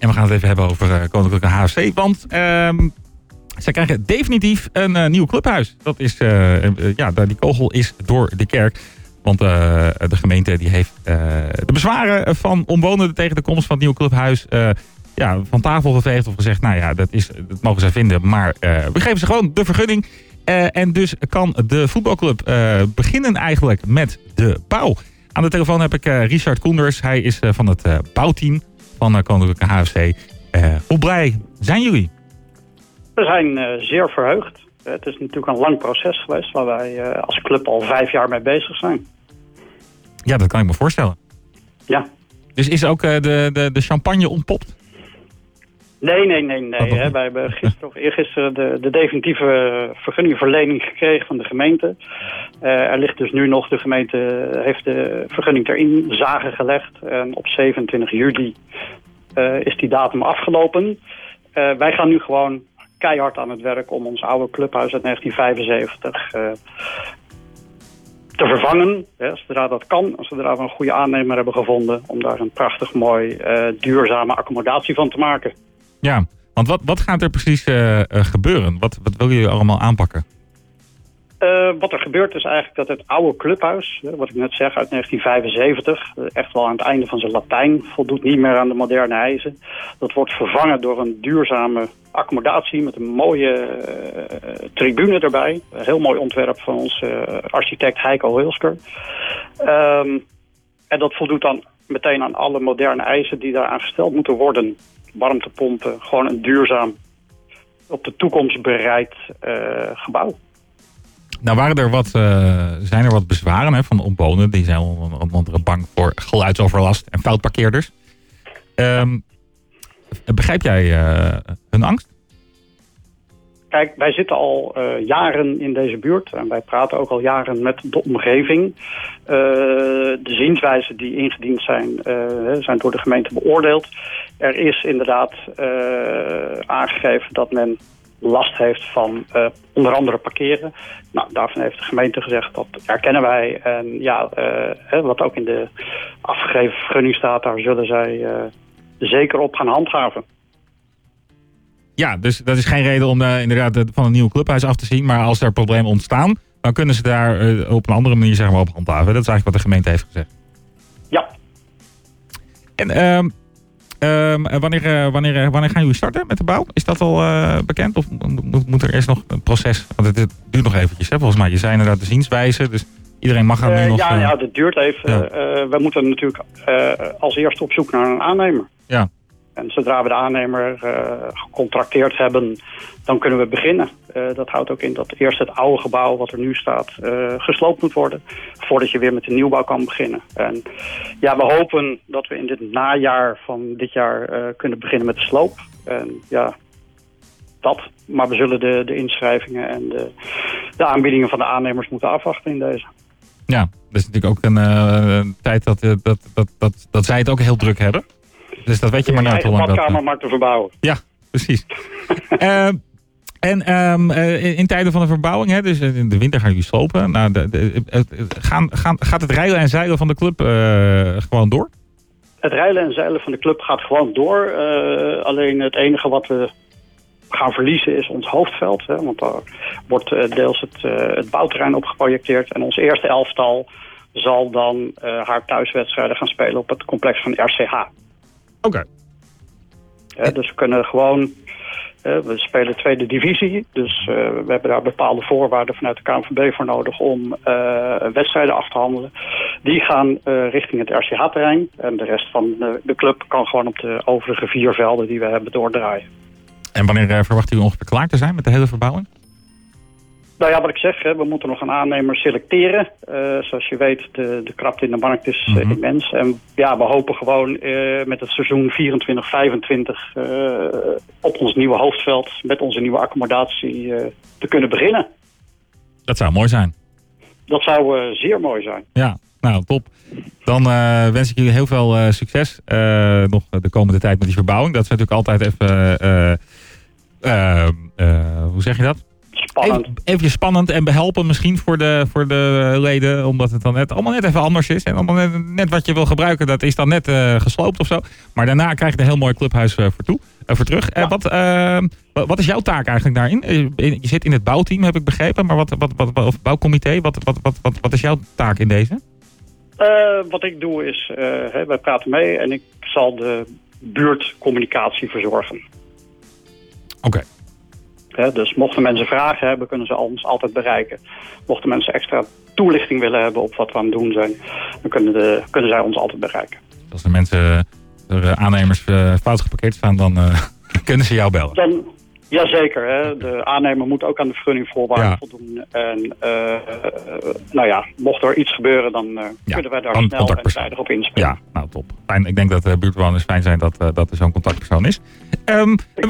En we gaan het even hebben over Koninklijke HFC. Want ehm, zij krijgen definitief een nieuw clubhuis. Dat is, ja, die kogel is door de kerk. Want de gemeente die heeft de bezwaren van omwonenden tegen de komst van het nieuwe clubhuis ja, van tafel geveegd of gezegd, nou ja, dat, is, dat mogen zij vinden. Maar we geven ze gewoon de vergunning. En dus kan de voetbalclub beginnen eigenlijk met de bouw. Aan de telefoon heb ik Richard Koenders. Hij is van het bouwteam van Koninklijke HFC. hoe blij zijn jullie? We zijn zeer verheugd. Het is natuurlijk een lang proces geweest waar wij als club al vijf jaar mee bezig zijn. Ja, dat kan ik me voorstellen. Ja. Dus is ook de, de, de champagne ontpopt? Nee, nee, nee. nee. Hè. Wij hebben gisteren of eergisteren de, de definitieve vergunningverlening gekregen van de gemeente. Uh, er ligt dus nu nog, de gemeente heeft de vergunning erin zagen gelegd. En op 27 juli uh, is die datum afgelopen. Uh, wij gaan nu gewoon keihard aan het werk om ons oude clubhuis uit 1975 te vervangen. Hè, zodra dat kan, zodra we een goede aannemer hebben gevonden... om daar een prachtig mooi duurzame accommodatie van te maken. Ja, want wat, wat gaat er precies uh, gebeuren? Wat, wat willen jullie allemaal aanpakken? Uh, wat er gebeurt is eigenlijk dat het oude clubhuis, wat ik net zeg, uit 1975, echt wel aan het einde van zijn Latijn, voldoet niet meer aan de moderne eisen. Dat wordt vervangen door een duurzame accommodatie met een mooie tribune erbij. Een heel mooi ontwerp van onze architect Heiko Hilsker. Um, en dat voldoet dan meteen aan alle moderne eisen die daaraan gesteld moeten worden warmtepompen. Gewoon een duurzaam, op de toekomst bereid uh, gebouw. Nou waren er wat, uh, zijn er wat bezwaren hè, van de omwonenden. Die zijn onder andere bang voor geluidsoverlast en foutparkeerders. Um, begrijp jij uh, hun angst? Kijk, wij zitten al uh, jaren in deze buurt en wij praten ook al jaren met de omgeving. Uh, de zienswijzen die ingediend zijn, uh, zijn door de gemeente beoordeeld. Er is inderdaad aangegeven dat men last heeft van onder andere parkeren. Nou, daarvan heeft de gemeente gezegd dat erkennen wij. En ja, wat ook in de afgegeven vergunning staat, daar zullen zij zeker op gaan handhaven. Ja, dus dat is geen reden om uh, inderdaad van een nieuw clubhuis af te zien. Maar als er problemen ontstaan, dan kunnen ze daar uh, op een andere manier zeg maar, op handhaven. Dat is eigenlijk wat de gemeente heeft gezegd. Ja. En um, um, wanneer, uh, wanneer, wanneer gaan jullie starten met de bouw? Is dat al bekend? Of moet, moet, er eerst nog een proces? Want het, duurt nog eventjes, hè, volgens mij. Je zijn inderdaad de zienswijze, dus iedereen mag gaan nu nog... Ja, ja, dat duurt even. Ja. we moeten natuurlijk als eerste op zoek naar een aannemer. Ja. En zodra we de aannemer uh, gecontracteerd hebben, dan kunnen we beginnen. Uh, dat houdt ook in dat eerst het oude gebouw wat er nu staat uh, gesloopt moet worden. Voordat je weer met de nieuwbouw kan beginnen. En ja, we hopen dat we in dit najaar van dit jaar kunnen beginnen met de sloop. En ja, dat. Maar we zullen de, de inschrijvingen en de, de aanbiedingen van de aannemers moeten afwachten in deze. Ja, dat is natuurlijk ook een tijd dat, dat, dat, dat, dat zij het ook heel druk hebben. Dus dat weet je maar nooit dat... badkamer maar te verbouwen. Ja, precies. uh, en um, uh, in tijden van de verbouwing, hè, dus in de winter gaan jullie slopen. Nou, de, de, gaan, gaan, gaat het rijden en zeilen van de club uh, gewoon door? Het rijden en zeilen van de club gaat gewoon door. alleen het enige wat we gaan verliezen is ons hoofdveld. Hè, want daar wordt deels het, het bouwterrein op geprojecteerd. En ons eerste elftal zal dan haar thuiswedstrijden gaan spelen op het complex van RCH. Oké. Okay. dus we kunnen gewoon... Uh, we spelen tweede divisie, dus uh, we hebben daar bepaalde voorwaarden vanuit de KNVB voor nodig om uh, wedstrijden af te handelen. Die gaan richting het RCH-terrein en de rest van de, de, club kan gewoon op de overige vier velden die we hebben doordraaien. En wanneer verwacht u ongeveer klaar te zijn met de hele verbouwing? Nou ja, wat ik zeg, hè, we moeten nog een aannemer selecteren. Uh, zoals je weet, de, de krapte in de markt is uh, mm immens. En ja, we hopen gewoon uh, met het seizoen 24-25 op ons nieuwe hoofdveld... met onze nieuwe accommodatie te kunnen beginnen. Dat zou mooi zijn. Dat zou zeer mooi zijn. Ja, nou top. Dan wens ik jullie heel veel succes nog de komende tijd met die verbouwing. Dat is natuurlijk altijd even... hoe zeg je dat? Spannend. Even, spannend en behelpen misschien voor de, voor de leden. Omdat het dan net allemaal net even anders is. En allemaal net, net wat je wil gebruiken, dat is dan net eh, gesloopt of zo. Maar daarna krijg je een heel mooi clubhuis eh, voor, toe, eh, voor terug. Ja. wat, eh, wa- wat is jouw taak eigenlijk daarin? Je zit in het bouwteam, heb ik begrepen. Maar wat, wat, wat, of bouwcomité, wat, wat, wat, wat, wat is jouw taak in deze? Wat ik doe is, hè, wij praten mee en ik zal de buurtcommunicatie verzorgen. Oké. Hè, dus mochten mensen vragen hebben, kunnen ze ons altijd bereiken. Mochten mensen extra toelichting willen hebben op wat we aan het doen zijn, dan kunnen, de, kunnen zij ons altijd bereiken. Als er mensen, er eh, aannemers eh, fout geparkeerd staan, dan eh, kunnen ze jou bellen. Dan, jazeker, hè, de aannemer moet ook aan de vergunningvoorwaarden Ja. voldoen. En nou ja, mocht er iets gebeuren, dan Ja, kunnen wij daar snel en tijdig op inspelen. Ja, nou top. Fijn. Ik denk dat de buurtbewoners fijn zijn dat, dat er zo'n contactpersoon is. Ehm ik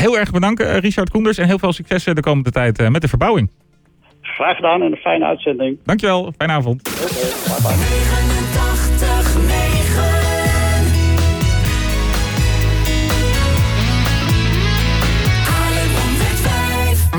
heel erg bedanken, eh, Richard Koenders. En heel veel succes eh, de komende tijd eh, met de verbouwing. Graag gedaan en een fijne uitzending. Dankjewel. Fijne avond. Oké, bye bye.